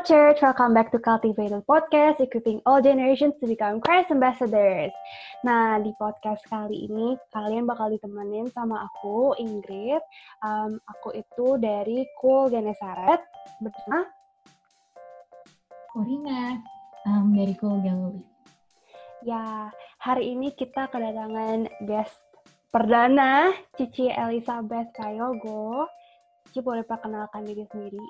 Hello Church, welcome back to Cultivated Podcast, equipping all generations to become Christ ambassadors. Nah, di podcast kali ini kalian bakal ditemenin sama aku, Ingrid. Um, aku itu dari Cool Genesaret bersama Corina um, dari Cool Galilee. Ya, hari ini kita kedatangan guest perdana, Cici Elizabeth Prayogo. Cici boleh perkenalkan diri sendiri.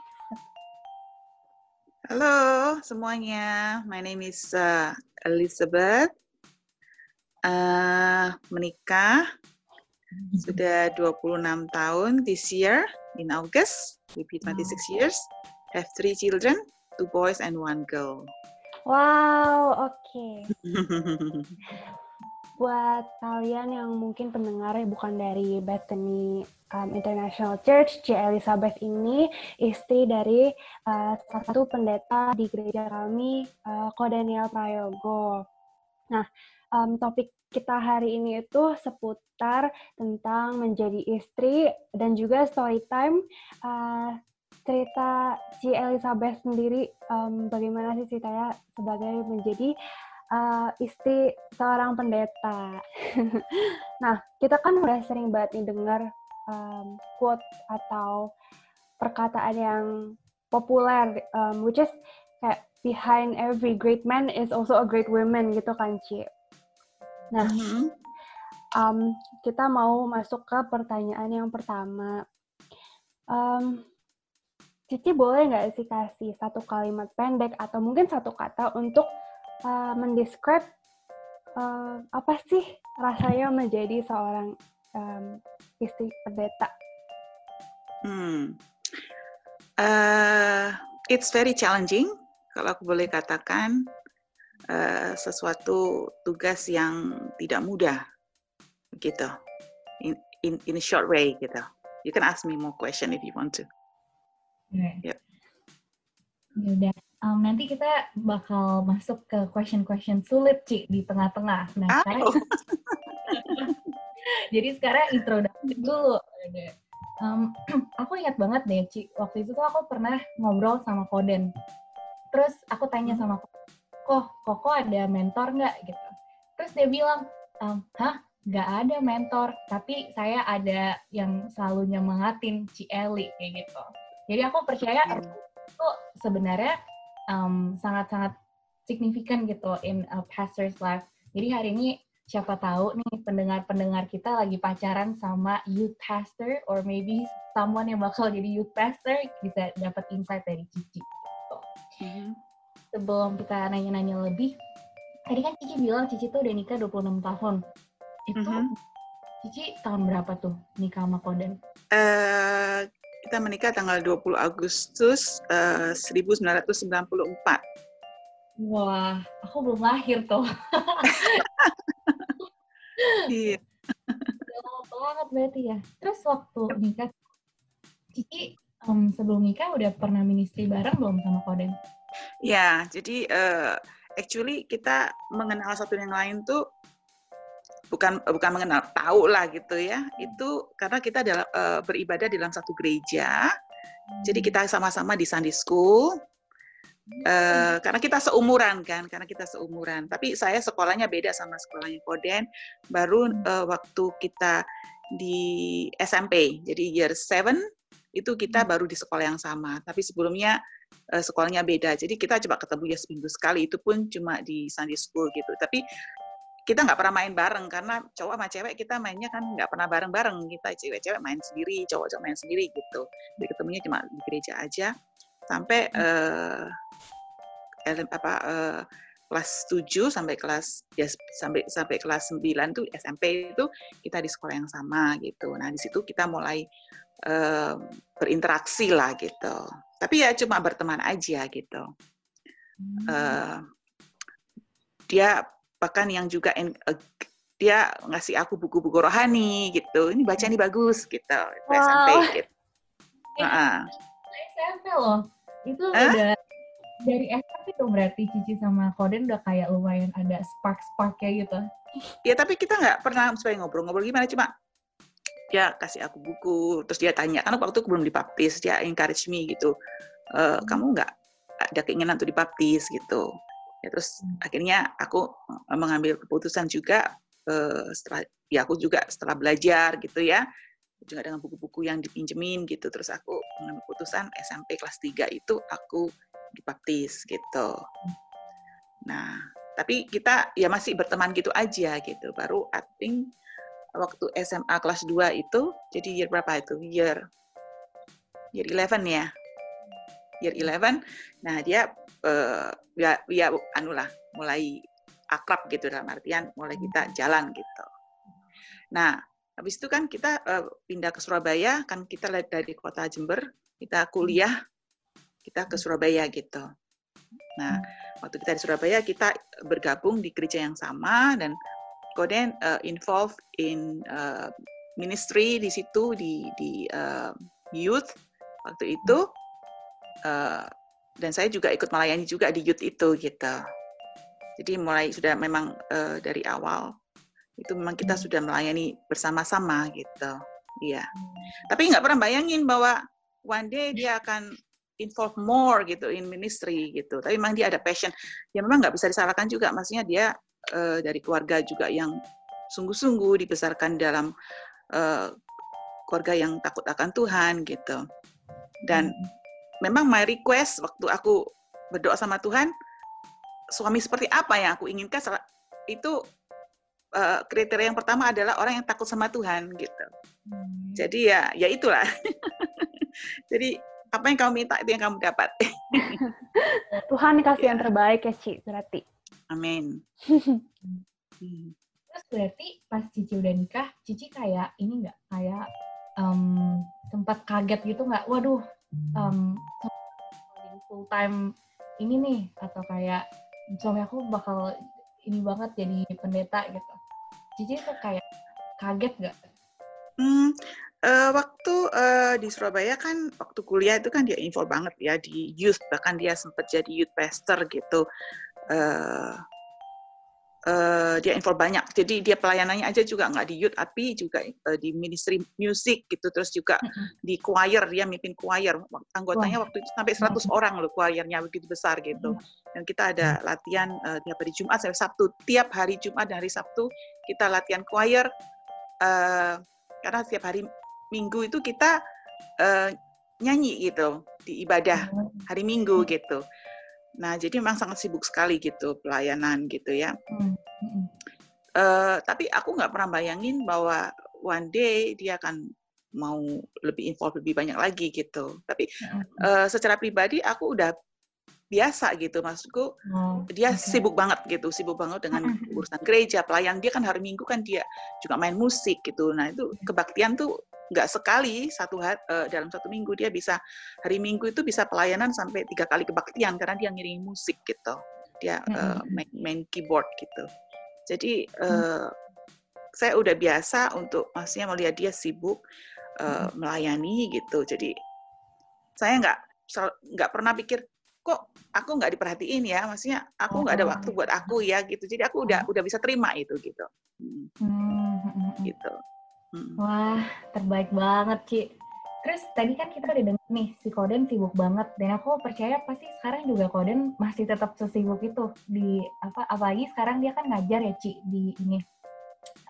Halo semuanya, my name is uh, Elizabeth. Uh, menikah sudah 26 tahun this year in August, will be 26 years. Have three children, two boys and one girl. Wow, oke. Okay. Buat kalian yang mungkin pendengarnya bukan dari Bethany um, International Church, C. Elizabeth ini istri dari uh, salah satu pendeta di gereja kami, uh, Kodaniel Prayogo. Nah, um, topik kita hari ini itu seputar tentang menjadi istri dan juga story time. Uh, cerita C. Elizabeth sendiri, um, bagaimana sih ceritanya sebagai menjadi uh, istri seorang pendeta. nah, kita kan udah sering banget nih dengar um, quote atau perkataan yang populer, um, which is kayak behind every great man is also a great woman gitu kan, Ci. Nah, um, kita mau masuk ke pertanyaan yang pertama. Um, Cici boleh nggak sih kasih satu kalimat pendek atau mungkin satu kata untuk uh, mendescribe uh, apa sih rasanya menjadi seorang um, istri pendeta? Hmm. Uh, it's very challenging kalau aku boleh katakan uh, sesuatu tugas yang tidak mudah gitu in, in in a short way gitu. You can ask me more question if you want to. Okay. Yep. Yaudah, um, nanti kita bakal masuk ke question-question sulit, Ci, di tengah-tengah. Nah, ah, sekarang... Oh. Jadi sekarang introduksi dulu. Um, aku ingat banget deh, Ci. Waktu itu tuh aku pernah ngobrol sama Koden. Terus aku tanya sama Koko, Koko ada mentor nggak? gitu. Terus dia bilang, um, hah? Nggak ada mentor, tapi saya ada yang selalu nyemangatin Ci Eli, kayak gitu. Jadi aku percaya itu sebenarnya sangat-sangat um, signifikan gitu in a pastor's life. Jadi hari ini siapa tahu nih pendengar-pendengar kita lagi pacaran sama youth pastor or maybe someone yang bakal jadi youth pastor bisa dapat insight dari Cici. Gitu. Mm-hmm. Sebelum kita nanya-nanya lebih, tadi kan Cici bilang Cici tuh udah nikah 26 tahun. Itu mm-hmm. Cici tahun berapa tuh nikah sama Koden? Uh, kita menikah tanggal 20 Agustus uh, 1994. Wah, aku belum lahir tuh. iya. Lama banget berarti ya. Terus waktu nikah, Cici um, sebelum nikah udah pernah ministry bareng belum sama Koden? Ya, jadi uh, actually kita mengenal satu yang lain tuh bukan bukan mengenal tahu lah gitu ya. Itu karena kita adalah uh, beribadah di dalam satu gereja. Jadi kita sama-sama di Sunday School uh, karena kita seumuran kan karena kita seumuran. Tapi saya sekolahnya beda sama sekolahnya Koden. Baru uh, waktu kita di SMP jadi year 7 itu kita hmm. baru di sekolah yang sama. Tapi sebelumnya uh, sekolahnya beda. Jadi kita coba ketemu ya seminggu sekali. Itu pun cuma di Sunday School gitu. Tapi kita nggak pernah main bareng karena cowok sama cewek kita mainnya kan nggak pernah bareng-bareng kita cewek-cewek main sendiri cowok-cowok main sendiri gitu jadi ketemunya cuma di gereja aja sampai uh, apa uh, kelas 7 sampai kelas ya sampai sampai kelas 9 tuh SMP itu kita di sekolah yang sama gitu. Nah, di situ kita mulai uh, berinteraksi lah gitu. Tapi ya cuma berteman aja gitu. Uh, dia bahkan yang juga uh, dia ngasih aku buku-buku rohani gitu. Ini baca ini bagus gitu. Wow. SMP gitu. Eh, uh SMP loh. Itu eh? udah dari SMP tuh berarti Cici sama Koden udah kayak lumayan ada spark-spark kayak gitu. Ya tapi kita nggak pernah supaya ngobrol-ngobrol gimana cuma ya kasih aku buku terus dia tanya karena waktu itu belum dipublish dia encourage me gitu. E, kamu nggak ada keinginan untuk dibaptis gitu ya terus hmm. akhirnya aku mengambil keputusan juga uh, setelah ya aku juga setelah belajar gitu ya juga dengan buku-buku yang dipinjemin gitu. Terus aku mengambil keputusan SMP kelas 3 itu aku dibaptis gitu. Nah tapi kita ya masih berteman gitu aja gitu. Baru I think waktu SMA kelas 2 itu jadi year berapa itu? Year year 11 ya? Year 11 nah dia uh, ya ya anu lah mulai akrab gitu dalam artian mulai kita jalan gitu nah Habis itu kan kita uh, pindah ke Surabaya, kan kita dari kota Jember, kita kuliah, kita ke Surabaya gitu. Nah, waktu kita di Surabaya, kita bergabung di gereja yang sama dan kemudian uh, involved in uh, ministry di situ di di uh, youth waktu itu uh, dan saya juga ikut melayani juga di youth itu gitu. Jadi mulai sudah memang uh, dari awal itu memang kita hmm. sudah melayani bersama-sama gitu iya tapi nggak pernah bayangin bahwa one day dia akan involve more gitu in ministry gitu tapi memang dia ada passion ya memang nggak bisa disalahkan juga maksudnya dia uh, dari keluarga juga yang sungguh-sungguh dibesarkan dalam uh, keluarga yang takut akan Tuhan gitu dan hmm. Memang my request waktu aku berdoa sama Tuhan suami seperti apa yang aku inginkan itu uh, kriteria yang pertama adalah orang yang takut sama Tuhan gitu. Hmm. Jadi ya ya itulah. Jadi apa yang kamu minta itu yang kamu dapat. Tuhan kasih yeah. yang terbaik ya Ci berarti. Amin. hmm. Terus berarti pas Cici udah nikah, Cici kayak ini nggak kayak um, sempat kaget gitu nggak? Waduh, um, full time ini nih atau kayak suami aku bakal ini banget jadi pendeta gitu. Cici tuh kayak kaget gak? Hmm, uh, waktu uh, di Surabaya kan waktu kuliah itu kan dia info banget ya di youth bahkan dia sempat jadi youth pastor gitu. Uh, uh, dia info banyak. Jadi dia pelayanannya aja juga nggak di youth, tapi juga uh, di ministry music gitu. Terus juga mm-hmm. di choir dia mimpin choir. Anggotanya wow. waktu itu sampai 100 wow. orang loh choirnya begitu besar gitu. Dan kita ada latihan uh, tiap hari Jumat sampai Sabtu. Tiap hari Jumat dan hari Sabtu kita latihan choir. Uh, karena tiap hari Minggu itu kita uh, nyanyi gitu di ibadah hari Minggu gitu. Nah, jadi memang sangat sibuk sekali gitu pelayanan gitu ya. Hmm. Uh, tapi aku nggak pernah bayangin bahwa one day dia akan mau lebih involve lebih banyak lagi gitu. Tapi uh, secara pribadi aku udah biasa gitu maksudku oh, dia okay. sibuk banget gitu sibuk banget dengan urusan gereja pelayan. Dia kan hari minggu kan dia juga main musik gitu. Nah itu kebaktian tuh nggak sekali satu hari, uh, dalam satu minggu. Dia bisa hari minggu itu bisa pelayanan sampai tiga kali kebaktian karena dia ngiring musik gitu. Dia uh, main, main keyboard gitu. Jadi uh, saya udah biasa untuk maksudnya melihat dia sibuk uh, melayani gitu. Jadi saya nggak nggak pernah pikir kok aku nggak diperhatiin ya maksudnya aku nggak ada waktu buat aku ya gitu jadi aku udah udah bisa terima itu gitu hmm. gitu Hmm. Wah, terbaik banget, Ci. Terus tadi kan kita udah dengar nih, si Koden sibuk banget. Dan aku percaya pasti sekarang juga Koden masih tetap sesibuk itu. Di apa apalagi sekarang dia kan ngajar ya, Ci, di ini.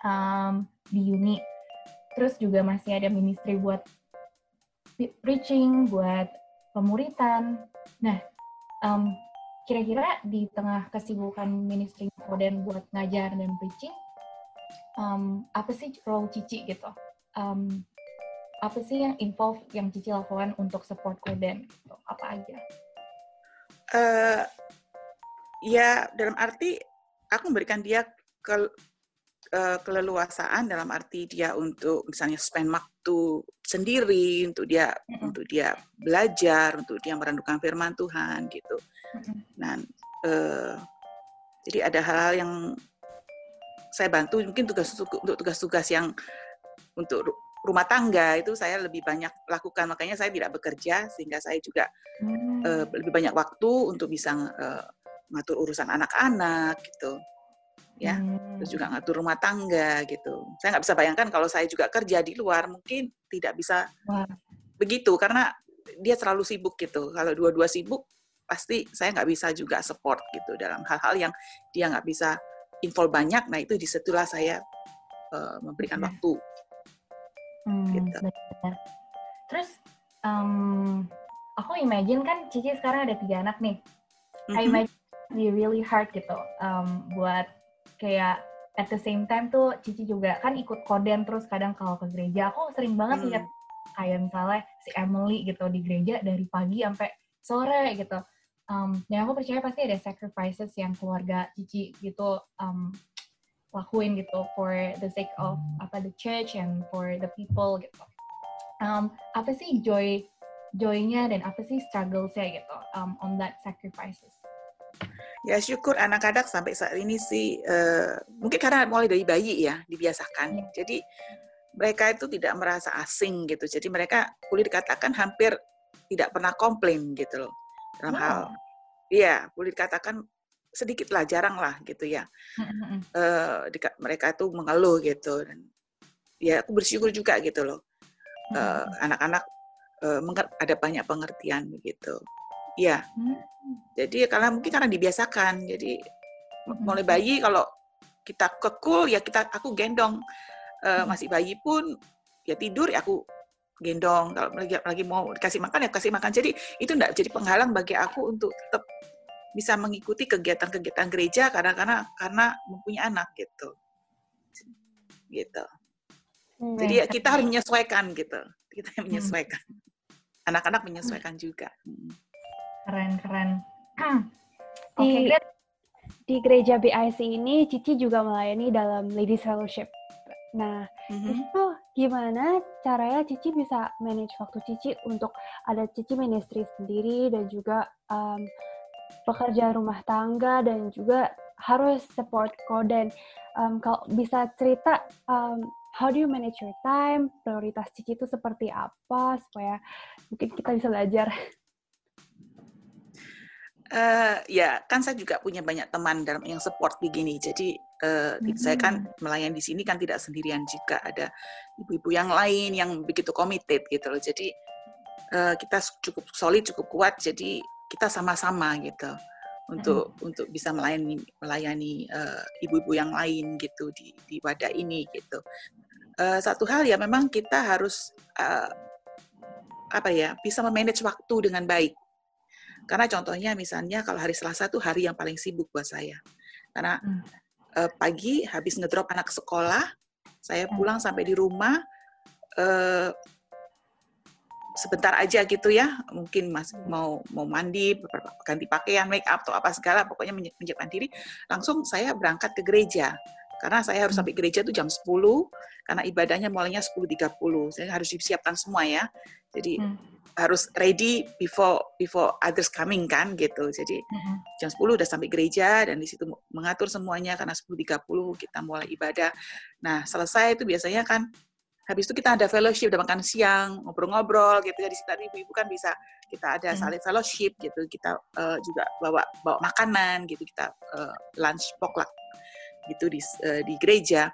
Um, di uni. Terus juga masih ada ministry buat preaching, buat pemuritan. Nah, um, kira-kira di tengah kesibukan ministry Koden buat ngajar dan preaching, um, apa sih role Cici gitu? Um, apa sih yang involve yang Cici lakukan untuk support Koden? Gitu? Apa aja? Uh, ya dalam arti aku memberikan dia ke uh, keleluasaan dalam arti dia untuk misalnya spend waktu sendiri untuk dia mm-hmm. untuk dia belajar untuk dia merenungkan firman Tuhan gitu. Mm-hmm. Dan uh, jadi ada hal-hal yang saya bantu mungkin tugas untuk tugas-tugas yang untuk rumah tangga itu saya lebih banyak lakukan makanya saya tidak bekerja sehingga saya juga hmm. uh, lebih banyak waktu untuk bisa uh, ngatur urusan anak-anak gitu ya hmm. terus juga ngatur rumah tangga gitu saya nggak bisa bayangkan kalau saya juga kerja di luar mungkin tidak bisa Wah. begitu karena dia terlalu sibuk gitu kalau dua-dua sibuk pasti saya nggak bisa juga support gitu dalam hal-hal yang dia nggak bisa info banyak. Nah itu di situlah saya uh, memberikan Oke. waktu. Hmm, Gitu. benar. Terus em, aku imagine kan Cici sekarang ada tiga anak nih. I Mhm. imagine be really hard gitu em, buat kayak at the same time tuh Cici juga kan ikut koden terus kadang kalau ke gereja aku sering banget Hmm. lihat kayak misalnya si Emily gitu di gereja dari pagi sampai sore gitu. Um, dan aku percaya pasti ada sacrifices yang keluarga Cici gitu um, lakuin gitu for the sake of apa the church and for the people gitu. Um, apa sih joy joy-nya dan apa sih struggles-nya gitu um, on that sacrifices? Ya syukur anak-anak sampai saat ini sih eh, mungkin karena mulai dari bayi ya dibiasakan. Iya. Jadi mereka itu tidak merasa asing gitu. Jadi mereka boleh dikatakan hampir tidak pernah komplain gitu loh dalam Wow. hal. Iya, boleh dikatakan sedikit lah, jarang lah gitu ya. Mm-mm. Eh, dika- mereka tuh mengeluh gitu dan ya aku bersyukur juga gitu loh. Eh, anak-anak eh, menger- ada banyak pengertian begitu. Iya. Hmm. Jadi karena mungkin karena dibiasakan. Jadi m- Mhm. mulai bayi kalau kita kekul ya kita aku gendong. Eh, Mhm. masih bayi pun ya tidur ya aku gendong. Kalau lagi lagi mau dikasih makan ya kasih makan. Jadi itu enggak jadi penghalang bagi aku untuk tetap bisa mengikuti kegiatan-kegiatan gereja karena karena karena mempunyai anak gitu. Gitu. Hmm. Jadi ya kita harus menyesuaikan gitu. Kita Mhm. menyesuaikan. Anak-anak menyesuaikan juga. Mm. Keren-keren. Oke, Di- Gret. Di gereja BIC ini, Cici juga melayani dalam Ladies Fellowship. Nah, Mhm. itu gimana caranya Cici bisa manage waktu Cici untuk ada Cici ministry sendiri dan juga um, pekerjaan rumah tangga dan juga harus support Koden. Um, kalau bisa cerita, um, how do you manage your time? Prioritas Cici itu seperti apa supaya mungkin kita bisa belajar. Eh, ya, kan saya juga punya banyak teman dalam yang support begini. Jadi eh, saya kan melayani di sini kan tidak sendirian juga ada ibu-ibu yang lain yang begitu committed gitu loh. Jadi eh, kita cukup solid, cukup kuat. Jadi kita sama-sama gitu untuk untuk bisa melayani melayani eh, ibu-ibu yang lain gitu di di wadah ini gitu. Eh, satu hal ya memang kita harus eh, apa ya bisa memanage waktu dengan baik. Karena contohnya misalnya kalau hari Selasa itu hari yang paling sibuk buat saya. Karena Hmm. eh, pagi habis ngedrop anak sekolah, saya Hmm. pulang sampai di rumah eh, sebentar aja gitu ya, mungkin mas mau mau mandi, ganti pakaian, make up atau apa segala, pokoknya menyi- menyiapkan diri, langsung saya berangkat ke gereja. Karena saya harus Hmm. sampai gereja itu jam 10, karena ibadahnya mulainya 10.30. Saya harus disiapkan semua ya. Jadi Hmm. harus ready before before others coming kan gitu. Jadi Mm-mm. jam 10 udah sampai gereja dan di situ mengatur semuanya karena 10.30 kita mulai ibadah. Nah, selesai itu biasanya kan habis itu kita ada fellowship, ada makan siang, ngobrol-ngobrol gitu ya di sekitar ibu-ibu kan bisa kita ada Hmm. saling fellowship gitu. Kita eh, juga bawa bawa makanan gitu, kita eh, lunch potluck gitu di eh, di gereja.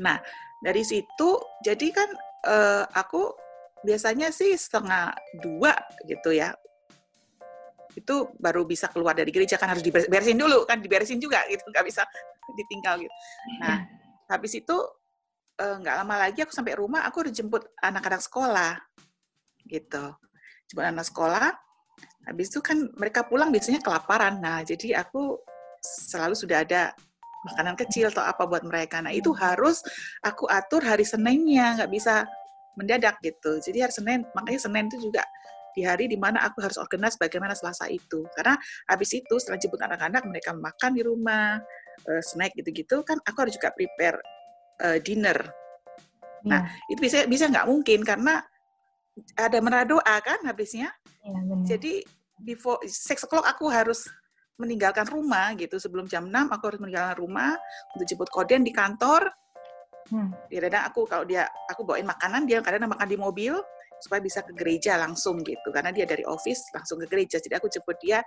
Nah, dari situ jadi kan eh, aku biasanya sih setengah dua gitu ya. Itu baru bisa keluar dari gereja kan harus diberesin dulu kan diberesin juga gitu nggak bisa ditinggal gitu. Nah habis itu eh, nggak lama lagi aku sampai rumah aku harus jemput anak-anak sekolah gitu. Jemput anak sekolah habis itu kan mereka pulang biasanya kelaparan. Nah jadi aku selalu sudah ada makanan kecil atau apa buat mereka nah itu harus aku atur hari Seninnya nggak bisa mendadak gitu. Jadi hari Senin, makanya Senin itu juga di hari di mana aku harus organize bagaimana Selasa itu. Karena habis itu setelah jemput anak-anak, mereka makan di rumah, uh, snack gitu-gitu, kan aku harus juga prepare uh, dinner. Nah, Iya, itu bisa bisa nggak mungkin karena ada menara doa kan habisnya. benar. Jadi before six o'clock aku harus meninggalkan rumah gitu. Sebelum jam 6 aku harus meninggalkan rumah untuk jemput koden di kantor. Hmm. kadang aku kalau dia aku bawain makanan dia kadang makan di mobil supaya bisa ke gereja langsung gitu. Karena dia dari office langsung ke gereja jadi aku jemput dia.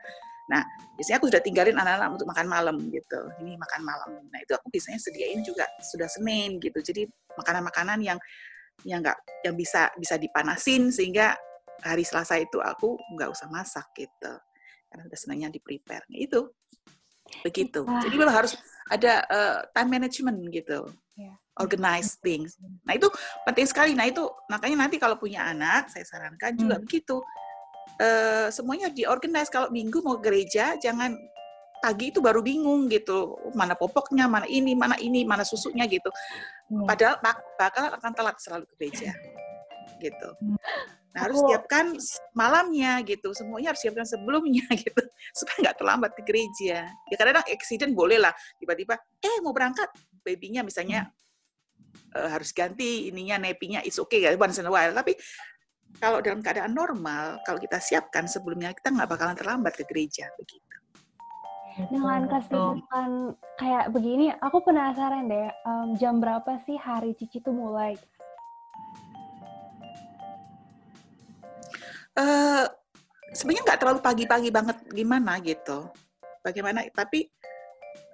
Nah biasanya aku sudah tinggalin anak-anak untuk makan malam gitu. Ini makan malam. Nah itu aku biasanya sediain juga sudah senin gitu. Jadi makanan-makanan yang yang nggak yang bisa bisa dipanasin sehingga hari Selasa itu aku nggak usah masak gitu karena sudah senangnya di prepare. Nah, itu begitu. Jadi memang harus ada uh, time management gitu, yeah. organize things. Nah itu penting sekali. Nah itu makanya nanti kalau punya anak, saya sarankan juga hmm. begitu. Uh, semuanya diorganize. Kalau minggu mau gereja, jangan pagi itu baru bingung gitu mana popoknya mana ini mana ini mana susunya gitu hmm. padahal bakal akan telat selalu ke gereja gitu hmm. Nah harus siapkan malamnya gitu. Semuanya harus siapkan sebelumnya gitu. Supaya nggak terlambat ke gereja. Ya kadang-kadang accident boleh lah. Tiba-tiba eh mau berangkat? Babynya misalnya hmm. uh, harus ganti ininya nepinya it's okay ya once in a while. Tapi kalau dalam keadaan normal kalau kita siapkan sebelumnya kita nggak bakalan terlambat ke gereja begitu. Dengan kesibukan kayak begini, aku penasaran deh, um, jam berapa sih hari Cici tuh mulai? Uh, sebenarnya nggak terlalu pagi-pagi banget gimana gitu. Bagaimana? Tapi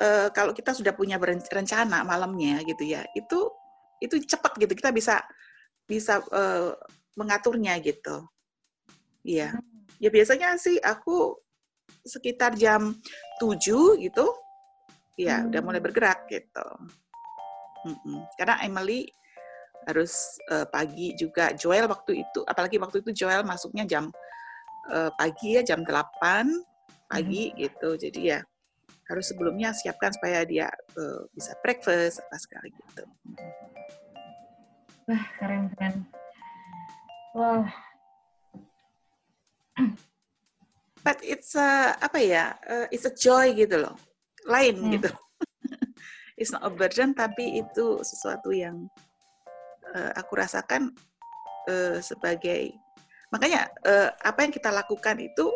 uh, kalau kita sudah punya rencana malamnya gitu ya, itu itu cepat gitu. Kita bisa bisa uh, mengaturnya gitu. Iya. Hmm. Ya biasanya sih aku sekitar jam 7 gitu, ya hmm. udah mulai hmm. bergerak gitu. Mm-mm. Karena Emily harus uh, pagi juga. Joel waktu itu apalagi waktu itu Joel masuknya jam uh, pagi ya jam 8 pagi hmm. gitu. Jadi ya harus sebelumnya siapkan supaya dia uh, bisa breakfast apa sekali gitu. Wah keren keren. Wah. But it's a apa ya uh, it's a joy gitu loh. Lain hmm. gitu. It's not a burden tapi itu sesuatu yang uh, aku rasakan uh, sebagai makanya uh, apa yang kita lakukan itu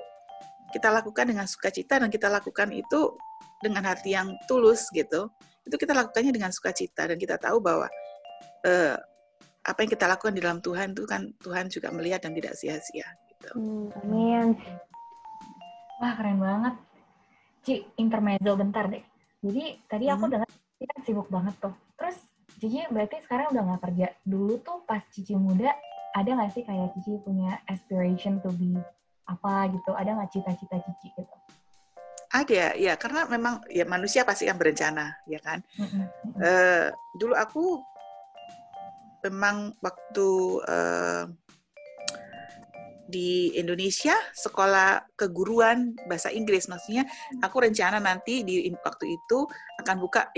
kita lakukan dengan sukacita dan kita lakukan itu dengan hati yang tulus gitu itu kita lakukannya dengan sukacita dan kita tahu bahwa uh, apa yang kita lakukan di dalam Tuhan itu kan Tuhan juga melihat dan tidak sia-sia gitu. Hmm, amin. Wah keren banget. Ci, intermezzo bentar deh. Jadi tadi aku hmm. dengar Cici kan sibuk banget tuh. Cici berarti sekarang udah nggak kerja. Dulu tuh pas Cici muda, ada nggak sih kayak Cici punya aspiration to be apa gitu? Ada nggak cita-cita Cici gitu? Ada, ya karena memang ya manusia pasti kan berencana, ya kan. Mm-hmm. Uh, dulu aku memang waktu uh, di Indonesia sekolah keguruan bahasa Inggris maksudnya aku rencana nanti di waktu itu akan buka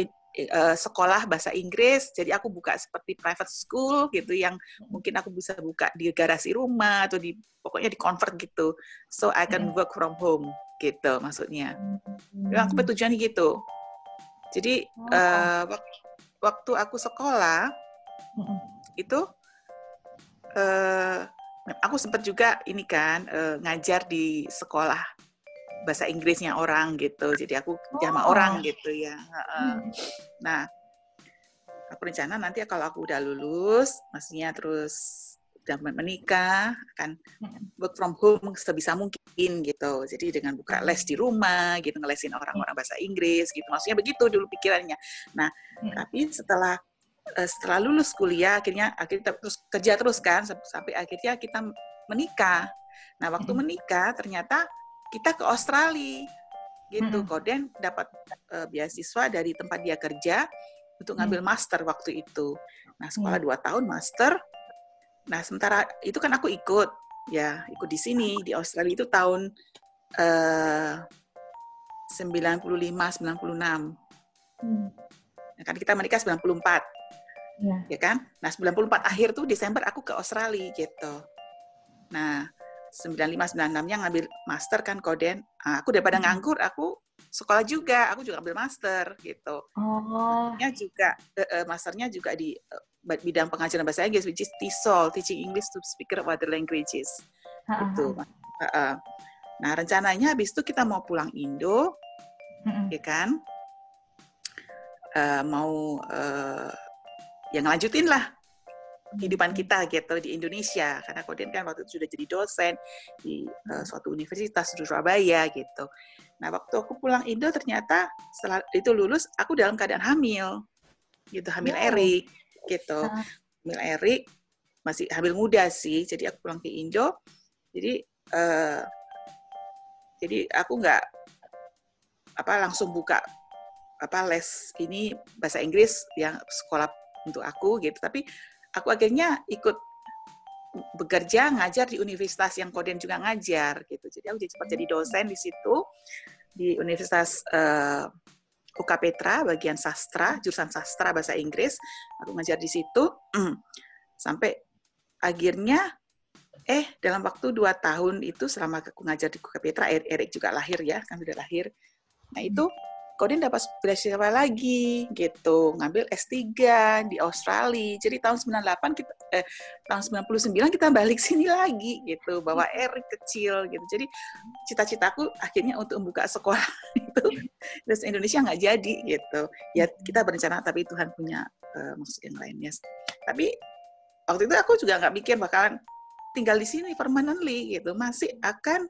uh, sekolah bahasa Inggris jadi aku buka seperti private school gitu yang mungkin aku bisa buka di garasi rumah atau di pokoknya di convert gitu. So I can hmm. work from home gitu maksudnya. Yang aku tujuan gitu. Jadi uh, waktu aku sekolah itu uh, aku sempat juga ini kan uh, ngajar di sekolah bahasa Inggrisnya orang gitu. Jadi aku jama oh. orang gitu ya. Hmm. Nah, aku rencana nanti kalau aku udah lulus, maksudnya terus udah menikah, akan hmm. work from home sebisa mungkin gitu. Jadi dengan buka hmm. les di rumah gitu, ngelesin orang-orang bahasa Inggris gitu. Maksudnya begitu dulu pikirannya. Nah, tapi setelah uh, setelah lulus kuliah akhirnya akhirnya terus kerja terus kan sampai akhirnya kita menikah. Nah waktu menikah ternyata kita ke Australia gitu. Hmm. Koden dapat uh, beasiswa dari tempat dia kerja untuk ngambil hmm. master waktu itu. Nah sekolah dua tahun master. Nah sementara itu kan aku ikut ya ikut di sini di Australia itu tahun uh, 95 96. Hmm. Nah, kan kita menikah 94 ya. ya kan? Nah 94 akhir tuh Desember aku ke Australia gitu. Nah 95 96-nya ngambil master kan Koden. Nah, aku daripada hmm. nganggur aku sekolah juga, aku juga ambil master gitu. Oh. Masternya juga uh, masternya juga di uh, bidang pengajaran bahasa Inggris which is TESOL, Teaching English to Speaker of Other Languages. Gitu. Uh, uh. Nah, rencananya habis itu kita mau pulang Indo. -uh. Ya kan? Uh, mau uh, yang lanjutin lah kehidupan kita gitu di Indonesia karena Kodin kan waktu itu sudah jadi dosen di uh, suatu universitas di Surabaya gitu. Nah waktu aku pulang Indo ternyata setelah itu lulus aku dalam keadaan hamil gitu hamil wow. Erik gitu hamil Erik masih hamil muda sih jadi aku pulang ke Indo jadi uh, Jadi aku nggak apa langsung buka apa les ini bahasa Inggris yang sekolah untuk aku gitu. Tapi aku akhirnya ikut bekerja ngajar di universitas yang Koden juga ngajar gitu. Jadi aku sempat jadi dosen di situ di Universitas uh, eh, UK Petra bagian sastra, jurusan sastra bahasa Inggris. Aku ngajar di situ sampai akhirnya eh dalam waktu dua tahun itu selama aku ngajar di UK Petra, Erik juga lahir ya, kan sudah lahir. Nah itu Kodin dapat beasiswa lagi gitu, ngambil S3 di Australia. Jadi tahun 98 kita eh tahun 99 kita balik sini lagi gitu, bawa Erik kecil gitu. Jadi cita-citaku akhirnya untuk membuka sekolah itu terus Indonesia nggak jadi gitu. Ya kita berencana tapi Tuhan punya uh, maksud yang lainnya. Tapi waktu itu aku juga nggak mikir bakalan tinggal di sini permanently gitu, masih akan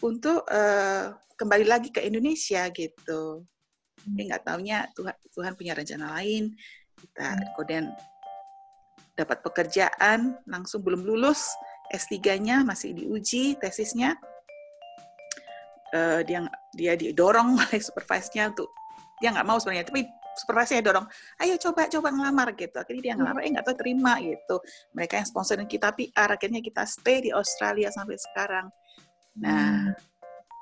untuk uh, kembali lagi ke Indonesia gitu tapi nggak taunya Tuhan, Tuhan punya rencana lain. Kita kemudian dapat pekerjaan langsung belum lulus S3-nya masih diuji tesisnya. Uh, dia dia didorong oleh supervisor-nya untuk dia nggak mau sebenarnya tapi supervisor dorong ayo coba coba ngelamar gitu. Akhirnya dia ngelamar eh nggak tahu terima gitu. Mereka yang sponsorin kita PR akhirnya kita stay di Australia sampai sekarang. Nah hmm.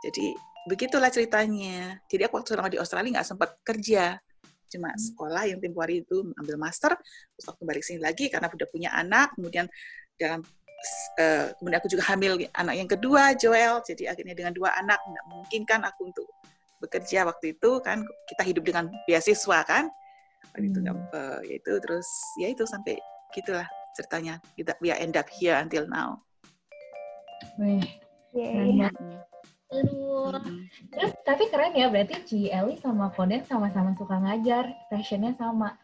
jadi begitulah ceritanya. Jadi aku waktu selama di Australia nggak sempat kerja, cuma hmm. sekolah yang tempoh hari itu ambil master, terus waktu balik sini lagi karena udah punya anak, kemudian dalam uh, kemudian aku juga hamil anak yang kedua Joel, jadi akhirnya dengan dua anak nggak mungkin kan aku untuk bekerja waktu itu kan kita hidup dengan beasiswa kan, waktu itu nggak uh, itu terus ya itu sampai gitulah ceritanya kita we end up here until now. Wih, yeah. Terus tapi keren ya berarti Ci Eli sama Koden sama-sama suka ngajar, passionnya sama.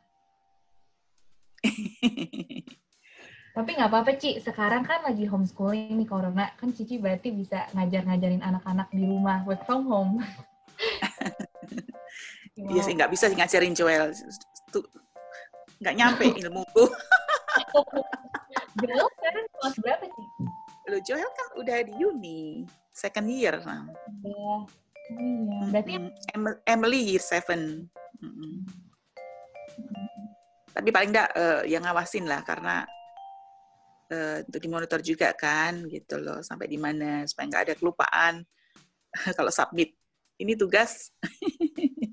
tapi nggak apa-apa Ci, sekarang kan lagi homeschooling nih corona, kan Cici berarti bisa ngajar-ngajarin anak-anak di rumah, work from home. Iya sih, nggak bisa sih ngajarin Joel. Nggak nyampe ilmuku. Joel sekarang kelas berapa sih? Lo Joel kan udah di uni second year. Nah. iya. Berarti Emily year seven. Tapi paling enggak uh, yang ngawasin lah karena uh, untuk dimonitor juga kan gitu loh sampai di mana supaya nggak ada kelupaan kalau submit ini tugas.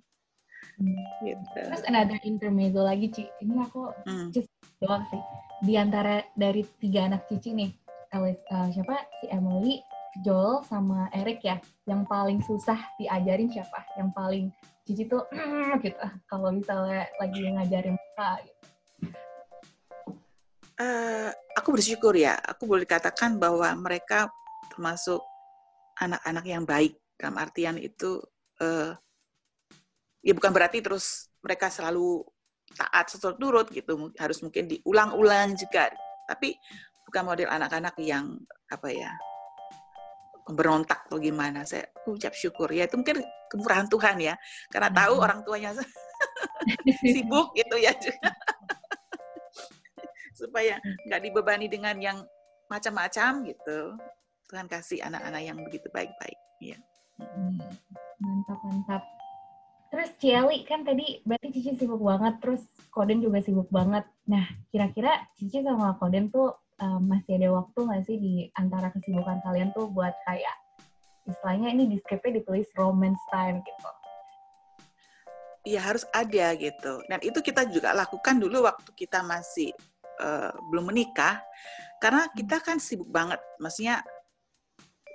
gitu. Terus another intermezzo lagi Ci, ini aku hmm. just doang sih. Di antara dari tiga anak Cici nih, Alice, uh, siapa si Emily, Joel sama Eric ya, yang paling susah diajarin siapa? Yang paling Cici tuh gitu. Kalau misalnya lagi ngajarin mereka gitu. Uh, aku bersyukur ya, aku boleh katakan bahwa mereka termasuk anak-anak yang baik. Dalam artian itu uh, ya bukan berarti terus mereka selalu taat sesuatu turut gitu. Harus mungkin diulang-ulang juga. Tapi bukan model anak-anak yang apa ya berontak atau gimana. Saya ucap syukur ya itu mungkin kemurahan Tuhan ya, karena tahu hmm. orang tuanya sibuk gitu ya supaya nggak dibebani dengan yang macam-macam gitu. Tuhan kasih anak-anak yang begitu baik-baik. Ya. Hmm. Mantap mantap. Terus Ciali kan tadi berarti Cici sibuk banget, terus Koden juga sibuk banget. Nah, kira-kira Cici sama Koden tuh um, masih ada waktu nggak sih di antara kesibukan kalian tuh buat kayak istilahnya ini di skripnya ditulis romance time gitu. Iya harus ada gitu. Dan itu kita juga lakukan dulu waktu kita masih uh, belum menikah, karena hmm. kita kan sibuk banget, maksudnya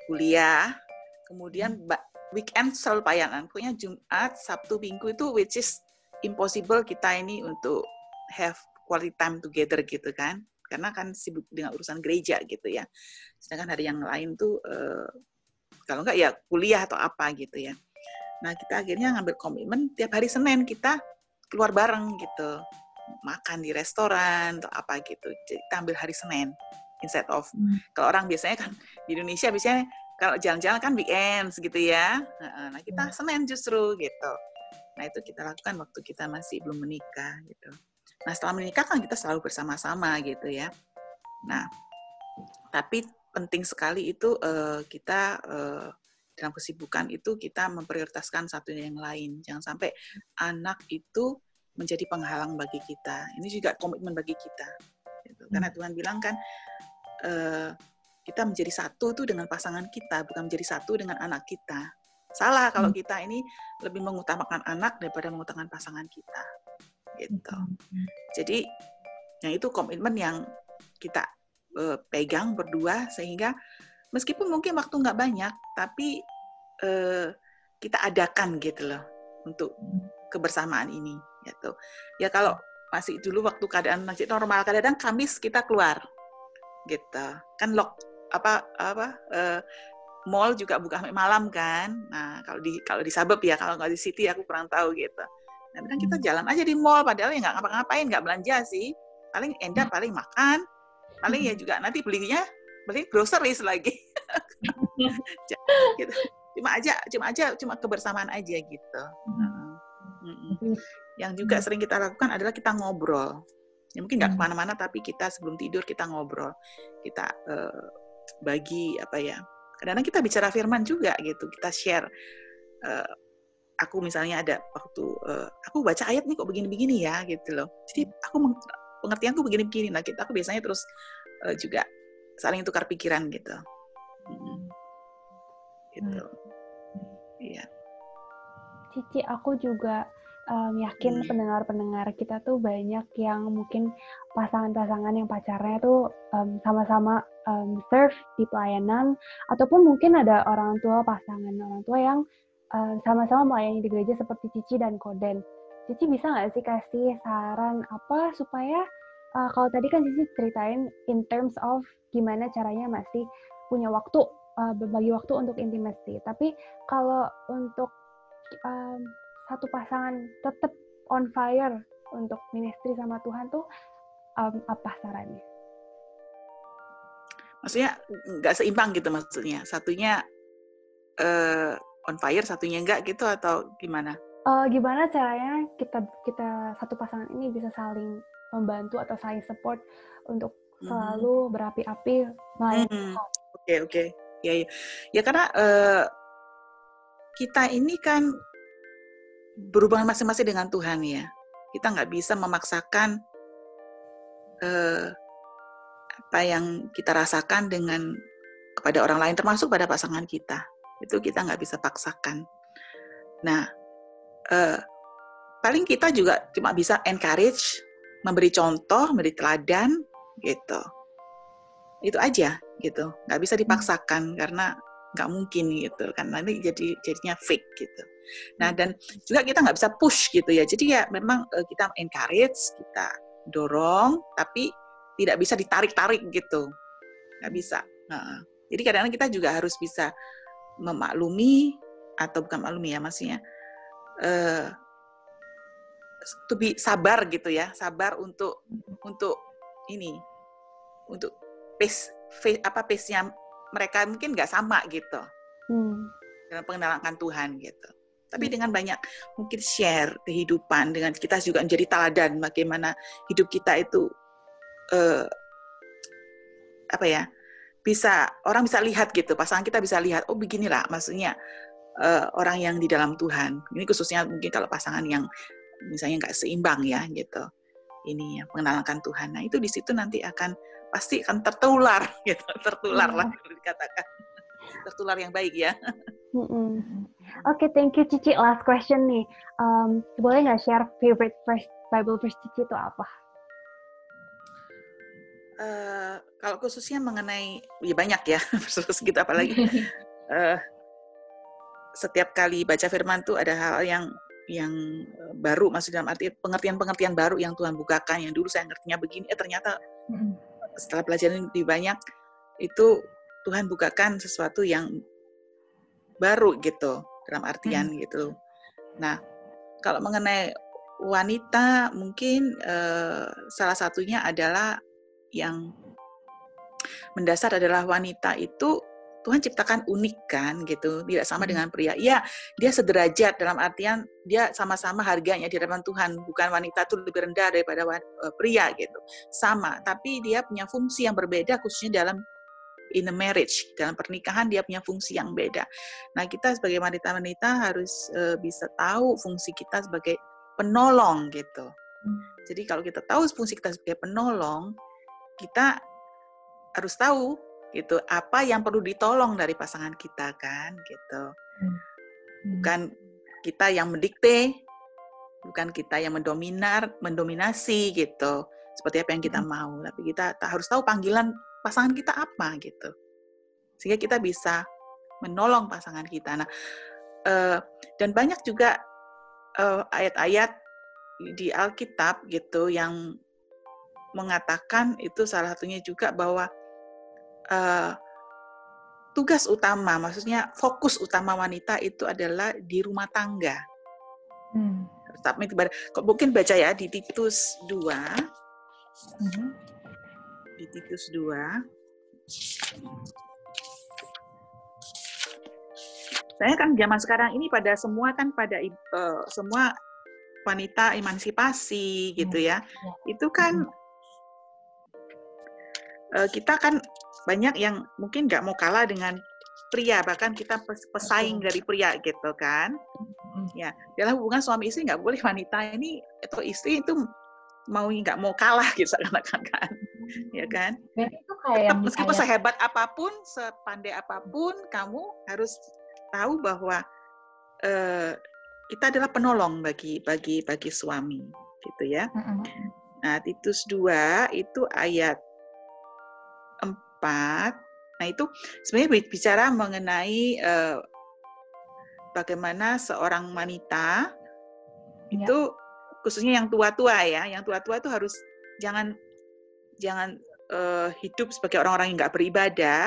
kuliah, kemudian hmm. weekend selalu payangan. Pokoknya Jumat, Sabtu, Minggu itu which is impossible kita ini untuk have quality time together gitu kan karena kan sibuk dengan urusan gereja gitu ya. Sedangkan hari yang lain tuh eh, kalau enggak ya kuliah atau apa gitu ya. Nah kita akhirnya ngambil komitmen tiap hari Senin kita keluar bareng gitu, makan di restoran atau apa gitu. Jadi kita ambil hari Senin instead of hmm. kalau orang biasanya kan di Indonesia biasanya kalau jalan-jalan kan weekends gitu ya. Nah kita hmm. Senin justru gitu. Nah itu kita lakukan waktu kita masih belum menikah gitu. Nah, setelah menikah kan kita selalu bersama-sama gitu ya. Nah, tapi penting sekali itu uh, kita uh, dalam kesibukan itu kita memprioritaskan satu yang lain. Jangan sampai anak itu menjadi penghalang bagi kita. Ini juga komitmen bagi kita. Gitu. Karena hmm. Tuhan bilang kan uh, kita menjadi satu itu dengan pasangan kita, bukan menjadi satu dengan anak kita. Salah kalau hmm. kita ini lebih mengutamakan anak daripada mengutamakan pasangan kita. Gitu. Hmm. Jadi, yang itu komitmen yang kita uh, pegang berdua sehingga meskipun mungkin waktu nggak banyak, tapi uh, kita adakan gitu loh untuk kebersamaan ini. Gitu. Ya kalau masih dulu waktu keadaan masih normal, kadang-kadang Kamis kita keluar, gitu. Kan lock apa apa uh, mall juga buka malam kan. Nah kalau di kalau di suburb ya, kalau nggak di city aku kurang tahu gitu. Nah, kan kita hmm. jalan aja di mall, padahal ya nggak ngapa-ngapain, nggak belanja sih. Paling endah, hmm. paling makan, paling ya juga nanti belinya beli groceries lagi. Gitu. cuma aja cuma aja cuma kebersamaan aja gitu. Hmm. yang juga sering kita lakukan adalah kita ngobrol. Ya mungkin nggak ke mana-mana tapi kita sebelum tidur kita ngobrol. Kita uh, bagi apa ya kadang-kadang kita bicara firman juga gitu. Kita share uh, aku misalnya ada waktu uh, aku baca ayat nih kok begini-begini ya gitu loh jadi aku pengertianku begini-begini nah kita aku biasanya terus uh, juga saling tukar pikiran gitu. Hmm. Gitu. Iya. Cici, aku juga um, yakin pendengar-pendengar kita tuh banyak yang mungkin pasangan-pasangan yang pacarnya tuh um, sama-sama um, serve di pelayanan, ataupun mungkin ada orang tua pasangan orang tua yang um, sama-sama melayani di gereja seperti Cici dan Koden. Cici bisa nggak sih kasih saran apa supaya uh, kalau tadi kan Cici ceritain in terms of gimana caranya masih punya waktu uh, berbagi waktu untuk intimasi. Tapi kalau untuk um, satu pasangan tetap on fire untuk ministry sama Tuhan tuh um, apa sarannya? Maksudnya nggak seimbang gitu maksudnya. Satunya uh, on fire, satunya enggak gitu atau gimana? Uh, gimana caranya kita kita satu pasangan ini bisa saling membantu atau saling support untuk hmm. selalu hmm. berapi-api melayani hmm. Oke okay, oke, okay. ya ya, ya karena uh, kita ini kan berhubungan masing-masing dengan Tuhan ya. Kita nggak bisa memaksakan uh, apa yang kita rasakan dengan kepada orang lain, termasuk pada pasangan kita. Itu kita nggak bisa paksakan. Nah, uh, paling kita juga cuma bisa encourage memberi contoh, memberi teladan, gitu. Itu aja, gitu. Nggak bisa dipaksakan karena nggak mungkin gitu kan nanti jadi jadinya fake gitu. Nah dan juga kita nggak bisa push gitu ya. Jadi ya memang uh, kita encourage, kita dorong, tapi tidak bisa ditarik-tarik gitu, nggak bisa. Nah, jadi kadang-kadang kita juga harus bisa memaklumi atau bukan maklumi ya maksudnya uh, to be sabar gitu ya, sabar untuk untuk ini untuk pace, pace apa pace-nya mereka mungkin nggak sama gitu. Hmm. Dalam pengenalan Tuhan gitu. Tapi hmm. dengan banyak mungkin share kehidupan dengan kita juga menjadi teladan bagaimana hidup kita itu uh, apa ya bisa orang bisa lihat gitu pasangan kita bisa lihat oh beginilah maksudnya uh, orang yang di dalam Tuhan ini khususnya mungkin kalau pasangan yang misalnya nggak seimbang ya gitu ini ya mengenalkan Tuhan. Nah itu di situ nanti akan pasti akan tertular gitu, tertular lah kalau dikatakan tertular yang baik ya. Mm -hmm. Oke, okay, thank you Cici. Last question nih, um, boleh nggak share favorite first Bible verse Cici itu apa? Uh, kalau khususnya mengenai ya banyak ya verse gitu apalagi uh, setiap kali baca firman tuh ada hal yang yang eh, baru masih dalam arti pengertian-pengertian baru yang Tuhan bukakan yang dulu saya ngertinya begini eh ternyata setelah pelajaran lebih banyak itu Tuhan bukakan sesuatu yang baru gitu dalam artian hmm. gitu. Nah, kalau mengenai wanita mungkin uh, salah satunya adalah yang mendasar adalah wanita itu Tuhan ciptakan unik kan gitu, tidak sama hmm. dengan pria. Iya, dia sederajat dalam artian dia sama-sama harganya di hadapan Tuhan, bukan wanita itu lebih rendah daripada e, pria gitu. Sama, tapi dia punya fungsi yang berbeda khususnya dalam in a marriage dalam pernikahan dia punya fungsi yang beda. Nah kita sebagai wanita-wanita harus uh, bisa tahu fungsi kita sebagai penolong gitu. Hmm. Jadi kalau kita tahu fungsi kita sebagai penolong, kita harus tahu gitu apa yang perlu ditolong dari pasangan kita kan gitu. Hmm. Bukan kita yang mendikte, bukan kita yang mendominar, mendominasi gitu. Seperti apa yang kita hmm. mau, tapi kita harus tahu panggilan pasangan kita apa gitu. Sehingga kita bisa menolong pasangan kita. Nah, uh, dan banyak juga uh, ayat-ayat di Alkitab gitu yang mengatakan itu salah satunya juga bahwa uh, tugas utama, maksudnya fokus utama wanita itu adalah di rumah tangga. Hmm. Mungkin baca ya di Titus 2. Hmm. Di Titus 2. Saya kan zaman sekarang ini pada semua kan pada uh, semua wanita emansipasi gitu ya. ya. Itu kan uh, kita kan banyak yang mungkin nggak mau kalah dengan pria bahkan kita pesaing dari pria gitu kan. Ya dalam hubungan suami istri nggak boleh wanita ini atau istri itu mau nggak mau kalah gitu kan kan. Ya kan? Itu kayak Tetap, meskipun sehebat apa pun sepandai apa pun kamu harus tahu bahwa uh, kita adalah penolong bagi bagi bagi suami gitu ya. Nah Titus 2 itu ayat 4. Nah, itu sebenarnya bicara mengenai uh, bagaimana seorang wanita ya. itu khususnya yang tua-tua ya, yang tua-tua itu harus jangan jangan uh, hidup sebagai orang-orang yang nggak beribadah,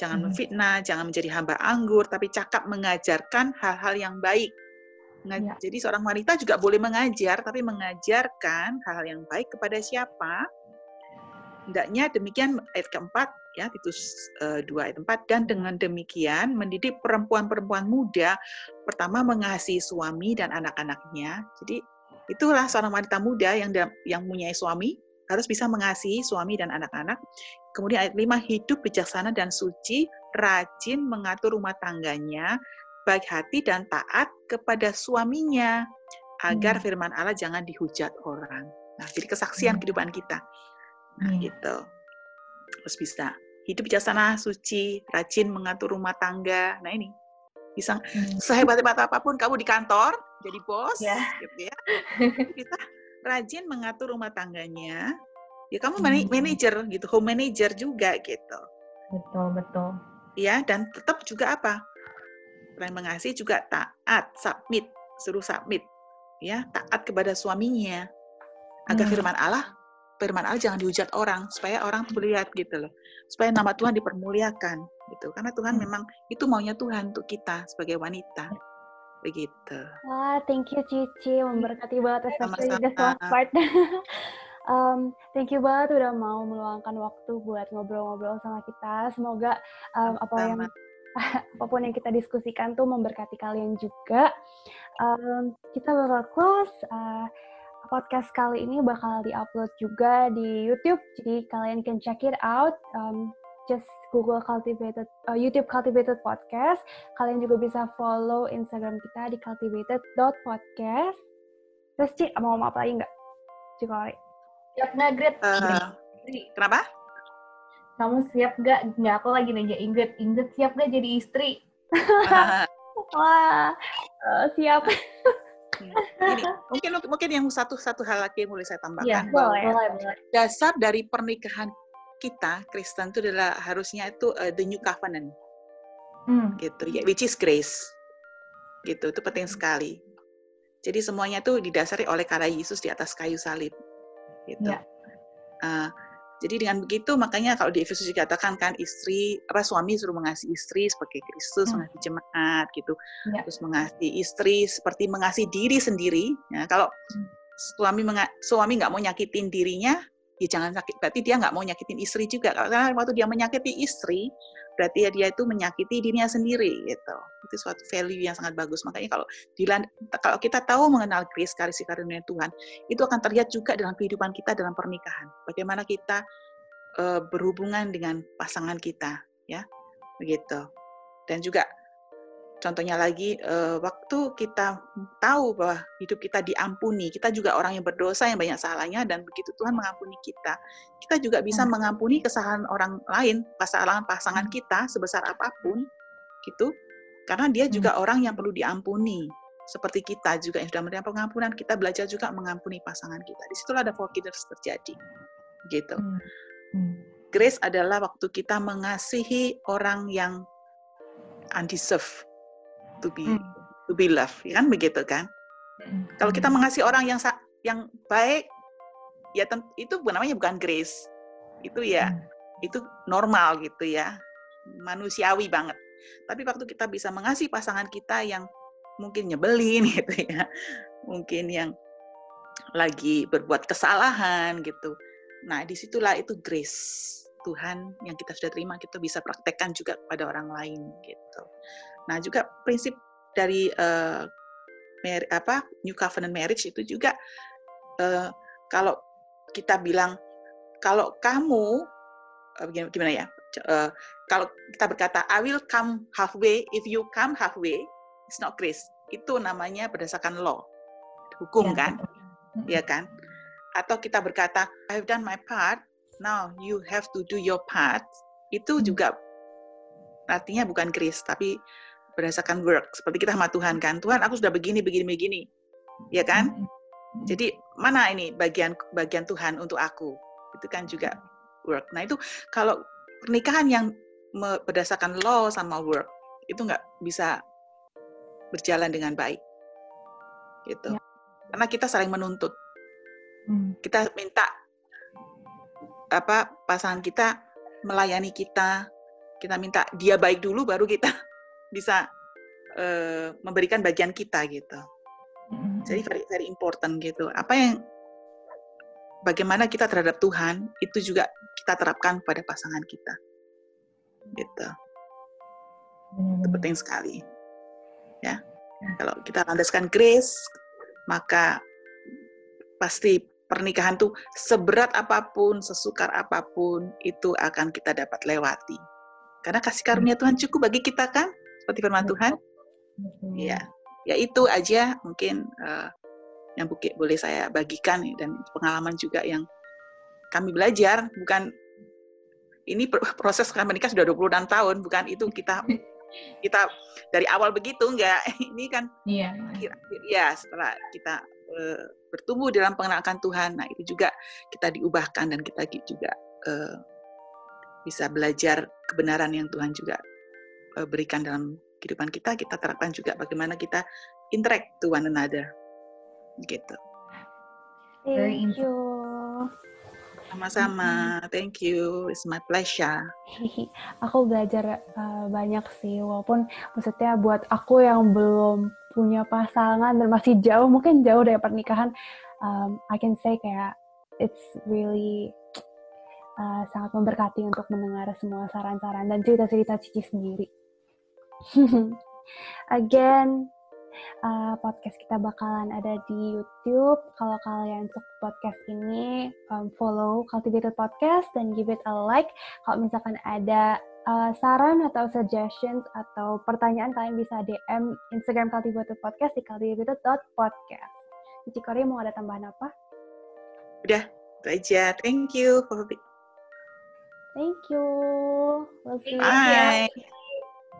jangan hmm. memfitnah, jangan menjadi hamba anggur, tapi cakap mengajarkan hal-hal yang baik. Ya. Jadi seorang wanita juga boleh mengajar, tapi mengajarkan hal-hal yang baik kepada siapa? Hendaknya demikian ayat keempat ya Titus uh, 2 ayat 4 dan dengan demikian mendidik perempuan-perempuan muda pertama mengasihi suami dan anak-anaknya. Jadi itulah seorang wanita muda yang yang punya suami harus bisa mengasihi suami dan anak-anak. Kemudian ayat 5 hidup bijaksana dan suci, rajin mengatur rumah tangganya, baik hati dan taat kepada suaminya agar hmm. firman Allah jangan dihujat orang. Nah, jadi kesaksian hmm. kehidupan kita. Nah, hmm. gitu. Terus bisa hidup bijaksana, suci, rajin mengatur rumah tangga. Nah, ini bisa hmm. sehebat-hebat apa pun kamu di kantor jadi bos yeah. gitu ya. Kita rajin mengatur rumah tangganya. Ya kamu hmm. manajer gitu, home manager juga gitu. Betul, betul. Ya, dan tetap juga apa? Selain mengasihi juga taat, submit, suruh submit. Ya, taat kepada suaminya. Agar hmm. firman Allah firman Allah jangan dihujat orang supaya orang tuh melihat gitu loh. Supaya nama Tuhan dipermuliakan gitu. Karena Tuhan hmm. memang itu maunya Tuhan untuk kita sebagai wanita. Begitu. Wah thank you Cici memberkati banget especially the last part. Um, thank you banget udah mau meluangkan waktu buat ngobrol-ngobrol sama kita. Semoga um, apa yang apa pun yang kita diskusikan tuh memberkati kalian juga. Um, kita bakal close. Uh, podcast kali ini bakal diupload juga di YouTube, jadi kalian can check it out. Um, just Google Cultivated uh, YouTube Cultivated Podcast. Kalian juga bisa follow Instagram kita di cultivated.podcast. Terus Ci, mau ngomong apa lagi nggak? Cikori. Siap nggak, Gret? Uh, kenapa? Kamu siap nggak? Nggak, aku lagi nanya Ingrid. Ingrid siap nggak jadi istri? Wah, uh, siap. Ini, mungkin mungkin yang satu satu hal lagi yang boleh saya tambahkan. Ya, boleh, boleh. dasar dari pernikahan kita Kristen itu adalah harusnya itu uh, the new covenant. Hmm. gitu ya which is grace. Gitu itu penting sekali. Jadi semuanya itu didasari oleh karya Yesus di atas kayu salib. Gitu. Ya. uh, jadi dengan begitu makanya kalau di Efesus dikatakan kan istri apa suami suruh mengasihi istri sebagai Kristus hmm. mengasihi jemaat gitu. Ya. Terus mengasihi istri seperti mengasihi diri sendiri. Ya, kalau hmm. suami suami nggak mau nyakitin dirinya, ya jangan sakit. Berarti dia nggak mau nyakitin istri juga. Karena waktu dia menyakiti istri, berarti ya dia itu menyakiti dirinya sendiri gitu. Itu suatu value yang sangat bagus. Makanya kalau diland, kalau kita tahu mengenal grace kasih karunia Tuhan, itu akan terlihat juga dalam kehidupan kita dalam pernikahan. Bagaimana kita uh, berhubungan dengan pasangan kita ya begitu dan juga contohnya lagi uh, waktu kita tahu bahwa hidup kita diampuni kita juga orang yang berdosa yang banyak salahnya dan begitu Tuhan mengampuni kita kita juga bisa hmm. mengampuni kesalahan orang lain kesalahan pasangan hmm. kita sebesar apa pun gitu karena dia juga hmm. orang yang perlu diampuni seperti kita juga yang sudah menerima pengampunan kita belajar juga mengampuni pasangan kita di situlah ada forgiveness terjadi gitu hmm. Hmm. grace adalah waktu kita mengasihi orang yang undeserved to be hmm. to be loved, ya kan begitu kan? Hmm. Kalau kita mengasihi orang yang yang baik, ya itu namanya bukan grace, itu ya hmm. itu normal gitu ya, manusiawi banget. Tapi waktu kita bisa mengasihi pasangan kita yang mungkin nyebelin gitu ya, mungkin yang lagi berbuat kesalahan gitu. Nah, di situlah itu grace Tuhan yang kita sudah terima kita bisa praktekkan juga pada orang lain gitu. Nah, juga prinsip dari uh, apa New Covenant Marriage itu juga uh, kalau kita bilang kalau kamu uh, gimana ya? Uh, kalau kita berkata I will come halfway, if you come halfway, it's not grace. Itu namanya berdasarkan law, hukum ya, kan? Iya kan? Atau kita berkata I've done my part, now you have to do your part. Itu hmm. juga artinya bukan grace, tapi berdasarkan work seperti kita sama Tuhan kan Tuhan aku sudah begini begini begini. Ya kan? Jadi mana ini bagian bagian Tuhan untuk aku? Itu kan juga work nah itu kalau pernikahan yang berdasarkan law sama work itu nggak bisa berjalan dengan baik. Gitu. Ya. karena kita saling menuntut. Hmm. kita minta apa pasangan kita melayani kita kita minta dia baik dulu baru kita bisa uh, memberikan bagian kita gitu. Mm-hmm. Jadi very very important gitu. Apa yang bagaimana kita terhadap Tuhan itu juga kita terapkan pada pasangan kita. Gitu. Mm. Itu penting sekali. Ya. Kalau kita landaskan grace, maka pasti pernikahan tuh seberat apa pun, sesukar apa pun itu akan kita dapat lewati. Karena kasih karunia Tuhan cukup bagi kita kan? Seperti firman Tuhan. Iya, ya itu aja mungkin uh, yang bukit boleh saya bagikan dan pengalaman juga yang kami belajar. Bukan ini proses kami menikah sudah 26 tahun bukan itu kita kita dari awal begitu enggak. Ini kan iya. ya setelah kita uh, bertumbuh dalam pengenalan Tuhan. Nah itu juga kita diubahkan dan kita juga uh, bisa belajar kebenaran yang Tuhan juga berikan dalam kehidupan kita, kita terapkan juga bagaimana kita interact to one another. Gitu. Thank you. Sama-sama. Thank you. It's my pleasure. aku belajar uh, banyak sih, walaupun maksudnya buat aku yang belum punya pasangan dan masih jauh, mungkin jauh dari pernikahan, um, I can say kayak it's really uh, sangat memberkati untuk mendengar semua saran-saran dan cerita-cerita Cici sendiri. Again, uh, podcast kita bakalan ada di YouTube. Kalau kalian suka podcast ini, um, follow Cultivated Podcast dan give it a like. Kalau misalkan ada uh, saran atau suggestions atau pertanyaan, kalian bisa DM Instagram Cultivated Podcast di cultivated.podcast. Cici Kori mau ada tambahan apa? Udah, itu aja. Thank you Thank you. Love you. Bye.